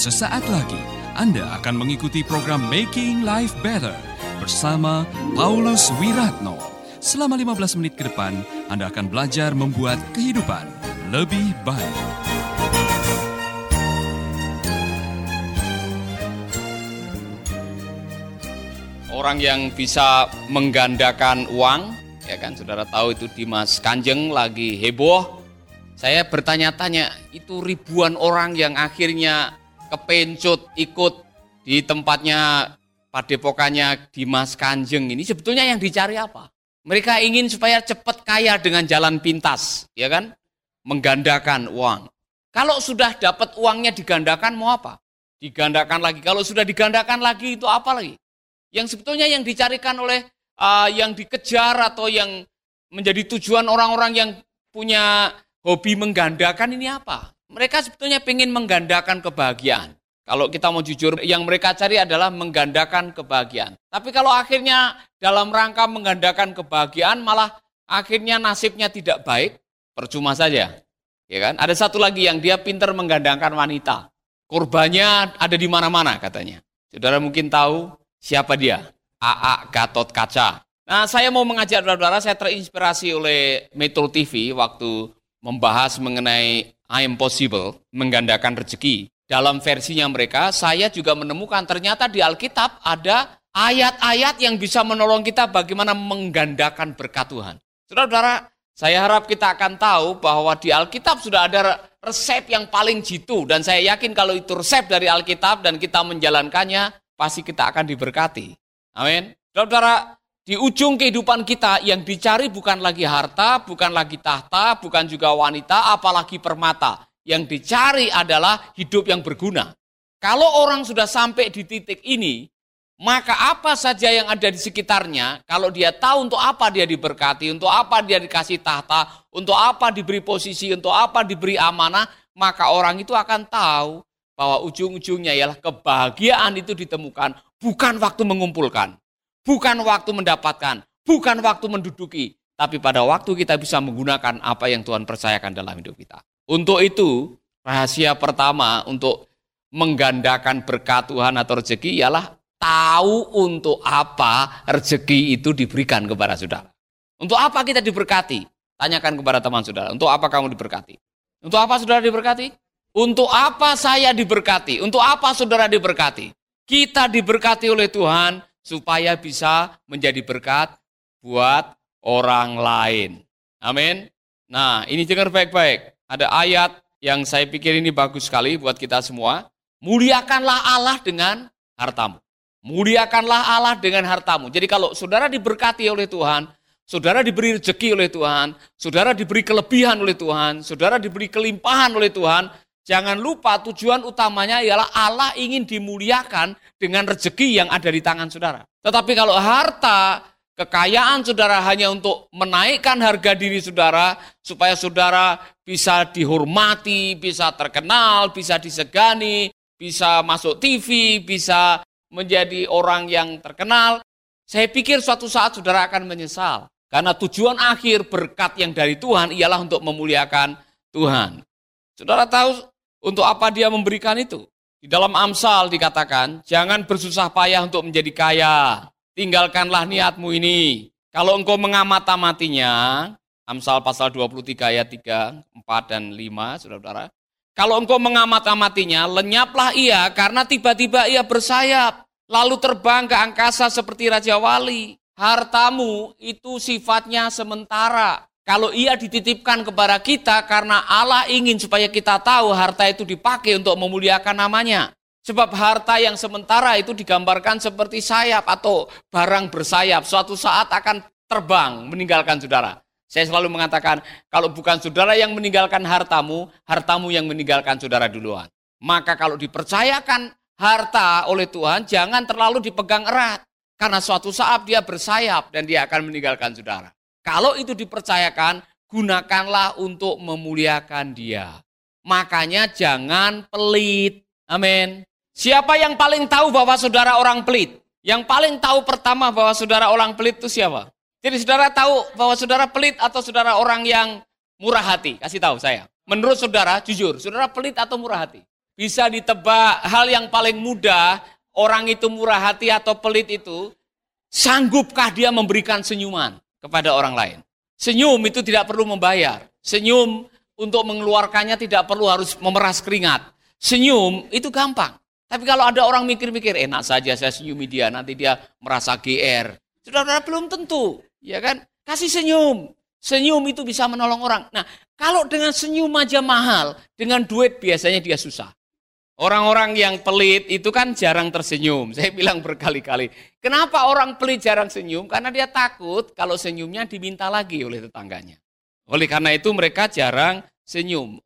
Sesaat lagi Anda akan mengikuti program Making Life Better bersama Paulus Wiratno. Selama 15 menit ke depan, Anda akan belajar membuat kehidupan lebih baik. Orang yang bisa menggandakan uang, ya kan saudara tahu itu Dimas Kanjeng lagi heboh. Saya bertanya-tanya, itu ribuan orang yang akhirnya kepencut ikut di tempatnya padepokannya Dimas Kanjeng ini sebetulnya yang dicari apa? Mereka ingin supaya cepat kaya dengan jalan pintas, ya kan? Menggandakan uang. Kalau sudah dapat uangnya digandakan mau apa? Digandakan lagi. Kalau sudah digandakan lagi itu apa lagi? Yang sebetulnya yang dicarikan oleh uh, yang dikejar atau yang menjadi tujuan orang-orang yang punya hobi menggandakan ini apa? Mereka sebetulnya ingin menggandakan kebahagiaan. Kalau kita mau jujur, yang mereka cari adalah menggandakan kebahagiaan. Tapi kalau akhirnya dalam rangka menggandakan kebahagiaan, malah akhirnya nasibnya tidak baik, percuma saja. Ya kan? Ada satu lagi yang dia pinter menggandakan wanita. Korbannya ada di mana-mana katanya. Saudara mungkin tahu siapa dia? AA Gatot Kaca. Nah, saya mau mengajak saudara-saudara, saya terinspirasi oleh Metro TV waktu membahas mengenai I am possible, menggandakan rezeki. Dalam versinya mereka, saya juga menemukan ternyata di Alkitab ada ayat-ayat yang bisa menolong kita bagaimana menggandakan berkat Tuhan. Saudara-saudara, saya harap kita akan tahu bahwa di Alkitab sudah ada resep yang paling jitu. Dan saya yakin kalau itu resep dari Alkitab dan kita menjalankannya, pasti kita akan diberkati. Amin. Saudara-saudara, di ujung kehidupan kita yang dicari bukan lagi harta, bukan lagi tahta, bukan juga wanita, apalagi permata. Yang dicari adalah hidup yang berguna. Kalau orang sudah sampai di titik ini, maka apa saja yang ada di sekitarnya, kalau dia tahu untuk apa dia diberkati, untuk apa dia dikasih tahta, untuk apa diberi posisi, untuk apa diberi amanah, maka orang itu akan tahu bahwa ujung-ujungnya ialah kebahagiaan itu ditemukan bukan waktu mengumpulkan, bukan waktu mendapatkan, bukan waktu menduduki, tapi pada waktu kita bisa menggunakan apa yang Tuhan percayakan dalam hidup kita. Untuk itu, rahasia pertama untuk menggandakan berkat Tuhan atau rezeki ialah tahu untuk apa rezeki itu diberikan kepada saudara. Untuk apa kita diberkati? Tanyakan kepada teman saudara, untuk apa kamu diberkati? Untuk apa saudara diberkati? Untuk apa saya diberkati? Untuk apa saudara diberkati? Kita diberkati oleh Tuhan supaya bisa menjadi berkat buat orang lain. Amin. Nah, ini dengar baik-baik. Ada ayat yang saya pikir ini bagus sekali buat kita semua. Muliakanlah Allah dengan hartamu. Muliakanlah Allah dengan hartamu. Jadi kalau saudara diberkati oleh Tuhan, saudara diberi rezeki oleh Tuhan, saudara diberi kelebihan oleh Tuhan, saudara diberi kelimpahan oleh Tuhan, jangan lupa tujuan utamanya ialah Allah ingin dimuliakan dengan rezeki yang ada di tangan saudara. Tetapi kalau harta, kekayaan saudara hanya untuk menaikkan harga diri saudara, supaya saudara bisa dihormati, bisa terkenal, bisa disegani, bisa masuk TV, bisa menjadi orang yang terkenal, saya pikir suatu saat saudara akan menyesal. Karena tujuan akhir berkat yang dari Tuhan ialah untuk memuliakan Tuhan. Saudara tahu untuk apa dia memberikan itu? Di dalam Amsal dikatakan, jangan bersusah payah untuk menjadi kaya. Tinggalkanlah niatmu ini. Kalau engkau mengamat-amatinya, Amsal pasal 23 ayat 3, 4, dan 5, saudara-saudara. Kalau engkau mengamat-amatinya, lenyaplah ia karena tiba-tiba ia bersayap. Lalu terbang ke angkasa seperti Raja Wali. Hartamu itu sifatnya sementara. Kalau ia dititipkan kepada kita karena Allah ingin supaya kita tahu harta itu dipakai untuk memuliakan namanya. Sebab harta yang sementara itu digambarkan seperti sayap atau barang bersayap. Suatu saat akan terbang meninggalkan saudara. Saya selalu mengatakan, kalau bukan saudara yang meninggalkan hartamu, hartamu yang meninggalkan saudara duluan. Maka kalau dipercayakan harta oleh Tuhan, jangan terlalu dipegang erat. Karena suatu saat dia bersayap dan dia akan meninggalkan saudara. Kalau itu dipercayakan, gunakanlah untuk memuliakan dia. Makanya jangan pelit. Amin. Siapa yang paling tahu bahwa saudara orang pelit? Yang paling tahu pertama bahwa saudara orang pelit itu siapa? Jadi saudara tahu bahwa saudara pelit atau saudara orang yang murah hati? Kasih tahu saya. Menurut saudara, jujur, saudara pelit atau murah hati? bisa ditebak hal yang paling mudah, orang itu murah hati atau pelit itu, sanggupkah dia memberikan senyuman kepada orang lain? Senyum itu tidak perlu membayar. Senyum untuk mengeluarkannya tidak perlu harus memeras keringat. Senyum itu gampang. Tapi kalau ada orang mikir-mikir, enak saja saya senyumi dia, nanti dia merasa GR. Saudara-saudara belum tentu, ya kan? Kasih senyum. Senyum itu bisa menolong orang. Nah, kalau dengan senyum aja mahal, dengan duit biasanya dia susah. Orang-orang yang pelit itu kan jarang tersenyum. Saya bilang berkali-kali. Kenapa orang pelit jarang senyum? Karena dia takut kalau senyumnya diminta lagi oleh tetangganya. Oleh karena itu mereka jarang senyum.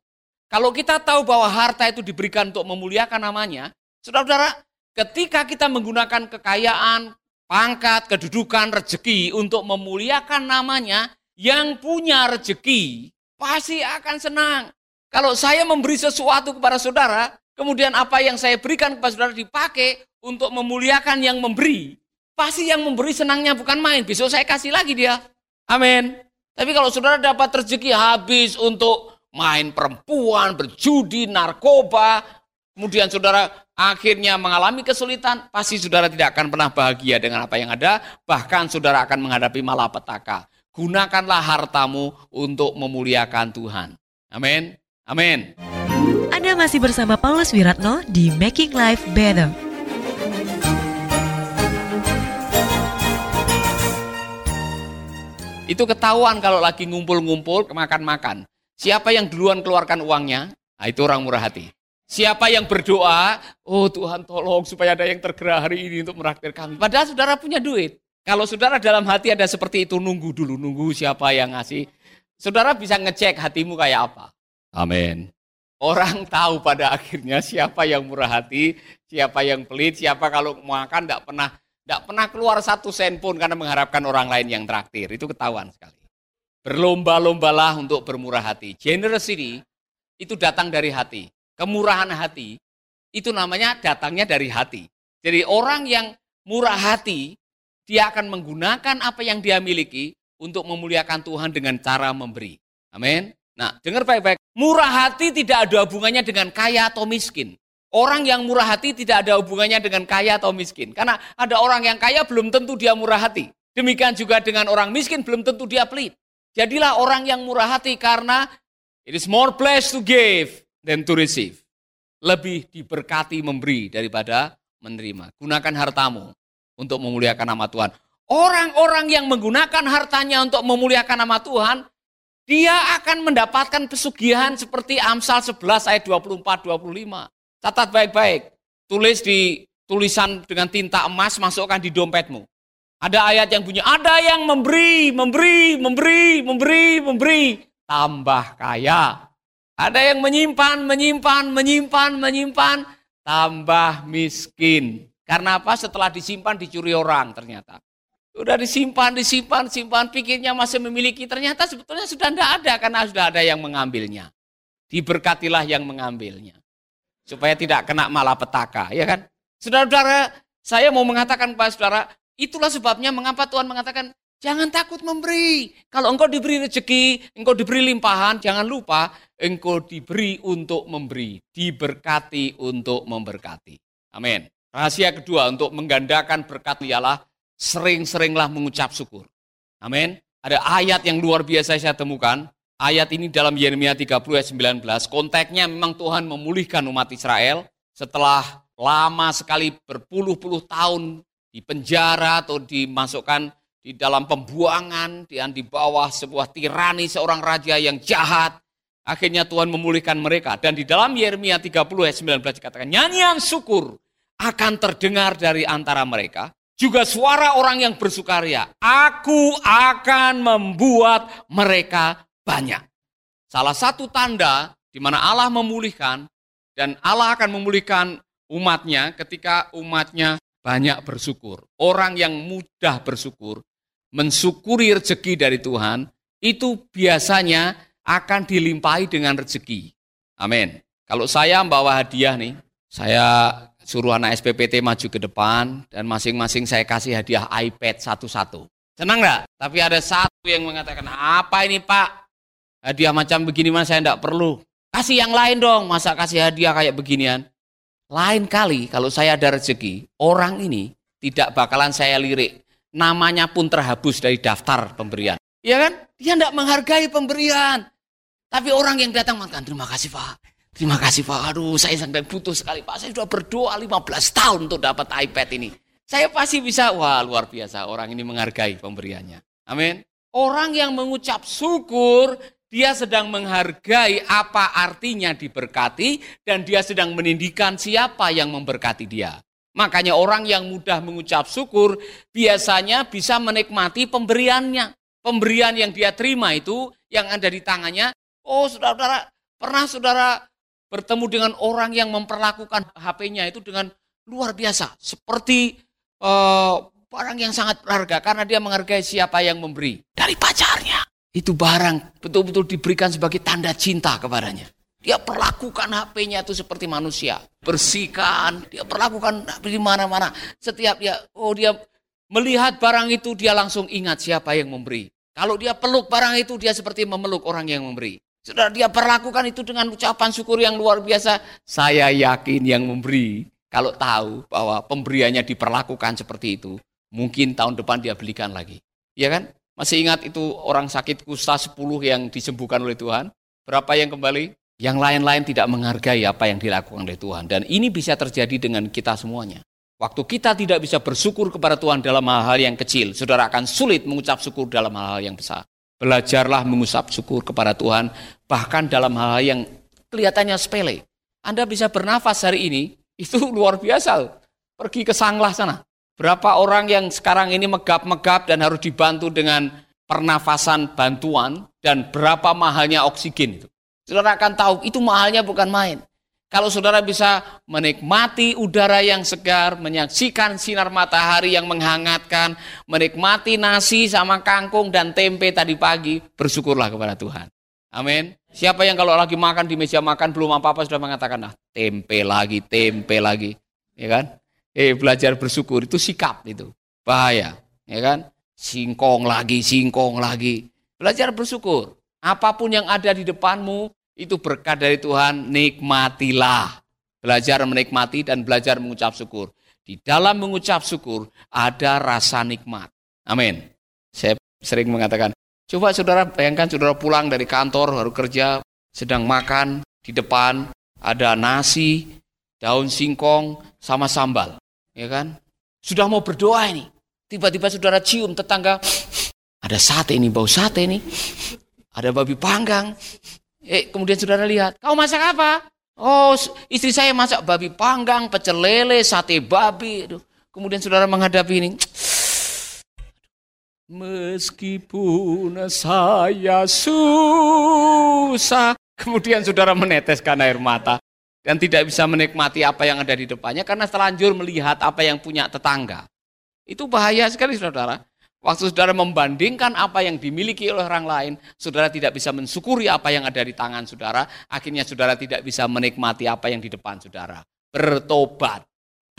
Kalau kita tahu bahwa harta itu diberikan untuk memuliakan namanya, saudara-saudara, ketika kita menggunakan kekayaan, pangkat, kedudukan, rezeki untuk memuliakan namanya, yang punya rezeki pasti akan senang. Kalau saya memberi sesuatu kepada saudara, kemudian apa yang saya berikan kepada saudara dipakai untuk memuliakan yang memberi, pasti yang memberi senangnya bukan main. Besok saya kasih lagi dia. Amin. Tapi kalau saudara dapat rezeki habis untuk main perempuan, berjudi, narkoba, kemudian saudara akhirnya mengalami kesulitan, pasti saudara tidak akan pernah bahagia dengan apa yang ada, bahkan saudara akan menghadapi malapetaka. Gunakanlah hartamu untuk memuliakan Tuhan. Amin. Amin. Anda masih bersama Paulus Wiratno di Making Life Better. Itu ketahuan kalau lagi ngumpul-ngumpul, makan-makan. Siapa yang duluan keluarkan uangnya, nah itu orang murah hati. Siapa yang berdoa, oh Tuhan tolong supaya ada yang tergerak hari ini untuk meraktir kami. Padahal saudara punya duit. Kalau saudara dalam hati ada seperti itu, nunggu dulu, nunggu siapa yang ngasih. Saudara bisa ngecek hatimu kayak apa. Amin. Orang tahu pada akhirnya siapa yang murah hati, siapa yang pelit, siapa kalau makan tidak pernah tidak pernah keluar satu sen pun karena mengharapkan orang lain yang traktir. Itu ketahuan sekali. Berlomba-lombalah untuk bermurah hati. Generosity itu datang dari hati. Kemurahan hati itu namanya datangnya dari hati. Jadi orang yang murah hati dia akan menggunakan apa yang dia miliki untuk memuliakan Tuhan dengan cara memberi. Amin. Nah, dengar baik-baik. Murah hati tidak ada hubungannya dengan kaya atau miskin. Orang yang murah hati tidak ada hubungannya dengan kaya atau miskin. Karena ada orang yang kaya belum tentu dia murah hati. Demikian juga dengan orang miskin belum tentu dia pelit. Jadilah orang yang murah hati karena it is more blessed to give than to receive. Lebih diberkati memberi daripada menerima. Gunakan hartamu untuk memuliakan nama Tuhan. Orang-orang yang menggunakan hartanya untuk memuliakan nama Tuhan, dia akan mendapatkan pesugihan seperti Amsal 11 ayat 24 25. Catat baik-baik. Tulis di tulisan dengan tinta emas, masukkan di dompetmu. Ada ayat yang bunyi, ada yang memberi, memberi, memberi, memberi, memberi, tambah kaya. Ada yang menyimpan, menyimpan, menyimpan, menyimpan, tambah miskin. Karena apa? Setelah disimpan dicuri orang ternyata. Sudah disimpan, disimpan, simpan, pikirnya masih memiliki. Ternyata sebetulnya sudah tidak ada karena sudah ada yang mengambilnya. Diberkatilah yang mengambilnya. Supaya tidak kena malapetaka, ya kan? Saudara-saudara, saya mau mengatakan kepada saudara, itulah sebabnya mengapa Tuhan mengatakan, jangan takut memberi. Kalau engkau diberi rezeki, engkau diberi limpahan, jangan lupa engkau diberi untuk memberi. Diberkati untuk memberkati. Amin. Rahasia kedua untuk menggandakan berkat ialah sering-seringlah mengucap syukur. Amin. Ada ayat yang luar biasa saya temukan. Ayat ini dalam Yeremia 30 ayat 19. Konteksnya memang Tuhan memulihkan umat Israel setelah lama sekali berpuluh-puluh tahun di penjara atau dimasukkan di dalam pembuangan dan di bawah sebuah tirani seorang raja yang jahat. Akhirnya Tuhan memulihkan mereka. Dan di dalam Yeremia 30 ayat 19 dikatakan, nyanyian syukur akan terdengar dari antara mereka. Juga suara orang yang bersukaria. Aku akan membuat mereka banyak. Salah satu tanda di mana Allah memulihkan dan Allah akan memulihkan umatnya ketika umatnya banyak bersyukur. Orang yang mudah bersyukur, mensyukuri rezeki dari Tuhan, itu biasanya akan dilimpahi dengan rezeki. Amin. Kalau saya membawa hadiah nih, saya suruh anak SPPT maju ke depan dan masing-masing saya kasih hadiah iPad satu-satu. Senang nggak? Tapi ada satu yang mengatakan, apa ini Pak? Hadiah macam begini mas saya enggak perlu. Kasih yang lain dong, masa kasih hadiah kayak beginian. Lain kali kalau saya ada rezeki, orang ini tidak bakalan saya lirik. Namanya pun terhapus dari daftar pemberian. Iya kan? Dia tidak menghargai pemberian. Tapi orang yang datang mengatakan, terima kasih Pak. Terima kasih Pak. Aduh, saya sangat butuh sekali Pak. Saya sudah berdoa 15 tahun untuk dapat iPad ini. Saya pasti bisa, wah luar biasa. Orang ini menghargai pemberiannya. Amin. Orang yang mengucap syukur, dia sedang menghargai apa artinya diberkati dan dia sedang menindikan siapa yang memberkati dia. Makanya orang yang mudah mengucap syukur biasanya bisa menikmati pemberiannya. Pemberian yang dia terima itu yang ada di tangannya Oh saudara-saudara, pernah saudara bertemu dengan orang yang memperlakukan HP-nya itu dengan luar biasa. Seperti uh, barang yang sangat berharga karena dia menghargai siapa yang memberi. Dari pacarnya. Itu barang betul-betul diberikan sebagai tanda cinta kepadanya. Dia perlakukan HP-nya itu seperti manusia. Bersihkan, dia perlakukan di mana-mana. Setiap dia, oh dia melihat barang itu dia langsung ingat siapa yang memberi. Kalau dia peluk barang itu dia seperti memeluk orang yang memberi. Sudah dia perlakukan itu dengan ucapan syukur yang luar biasa. Saya yakin yang memberi, kalau tahu bahwa pemberiannya diperlakukan seperti itu, mungkin tahun depan dia belikan lagi. Ya kan? Masih ingat itu orang sakit kusta 10 yang disembuhkan oleh Tuhan? Berapa yang kembali? Yang lain-lain tidak menghargai apa yang dilakukan oleh Tuhan. Dan ini bisa terjadi dengan kita semuanya. Waktu kita tidak bisa bersyukur kepada Tuhan dalam hal-hal yang kecil, saudara akan sulit mengucap syukur dalam hal-hal yang besar. Belajarlah mengusap syukur kepada Tuhan, bahkan dalam hal yang kelihatannya sepele. Anda bisa bernafas hari ini, itu luar biasa. Pergi ke Sanglah sana. Berapa orang yang sekarang ini megap-megap dan harus dibantu dengan pernafasan bantuan dan berapa mahalnya oksigen itu. Saudara akan tahu itu mahalnya bukan main. Kalau saudara bisa menikmati udara yang segar, menyaksikan sinar matahari yang menghangatkan, menikmati nasi sama kangkung dan tempe tadi pagi, bersyukurlah kepada Tuhan. Amin. Siapa yang kalau lagi makan di meja makan belum apa-apa sudah mengatakan, nah tempe lagi, tempe lagi. Ya kan? Eh belajar bersyukur itu sikap itu. Bahaya. Ya kan? Singkong lagi, singkong lagi. Belajar bersyukur. Apa pun yang ada di depanmu, itu berkat dari Tuhan, nikmatilah. Belajar menikmati dan belajar mengucap syukur. Di dalam mengucap syukur ada rasa nikmat. Amin. Saya sering mengatakan, coba saudara bayangkan saudara pulang dari kantor, baru kerja, sedang makan, di depan ada nasi, daun singkong, sama sambal. Ya kan? Sudah mau berdoa ini. Tiba-tiba saudara cium tetangga, ada sate ini, bau sate ini. Ada babi panggang, Eh, kemudian saudara lihat, kau masak apa? Oh, istri saya masak babi panggang, pecel lele, sate babi. Kemudian saudara menghadapi ini. Meskipun saya susah. Kemudian saudara meneteskan air mata. Dan tidak bisa menikmati apa yang ada di depannya karena terlanjur melihat apa yang punya tetangga. Itu bahaya sekali saudara. Waktu saudara membandingkan apa yang dimiliki oleh orang lain, saudara tidak bisa mensyukuri apa yang ada di tangan saudara, akhirnya saudara tidak bisa menikmati apa yang di depan saudara. Bertobat.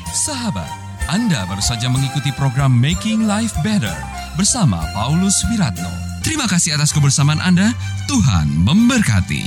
Sahabat, Anda baru saja mengikuti program Making Life Better bersama Paulus Wiratno. Terima kasih atas kebersamaan Anda. Tuhan memberkati.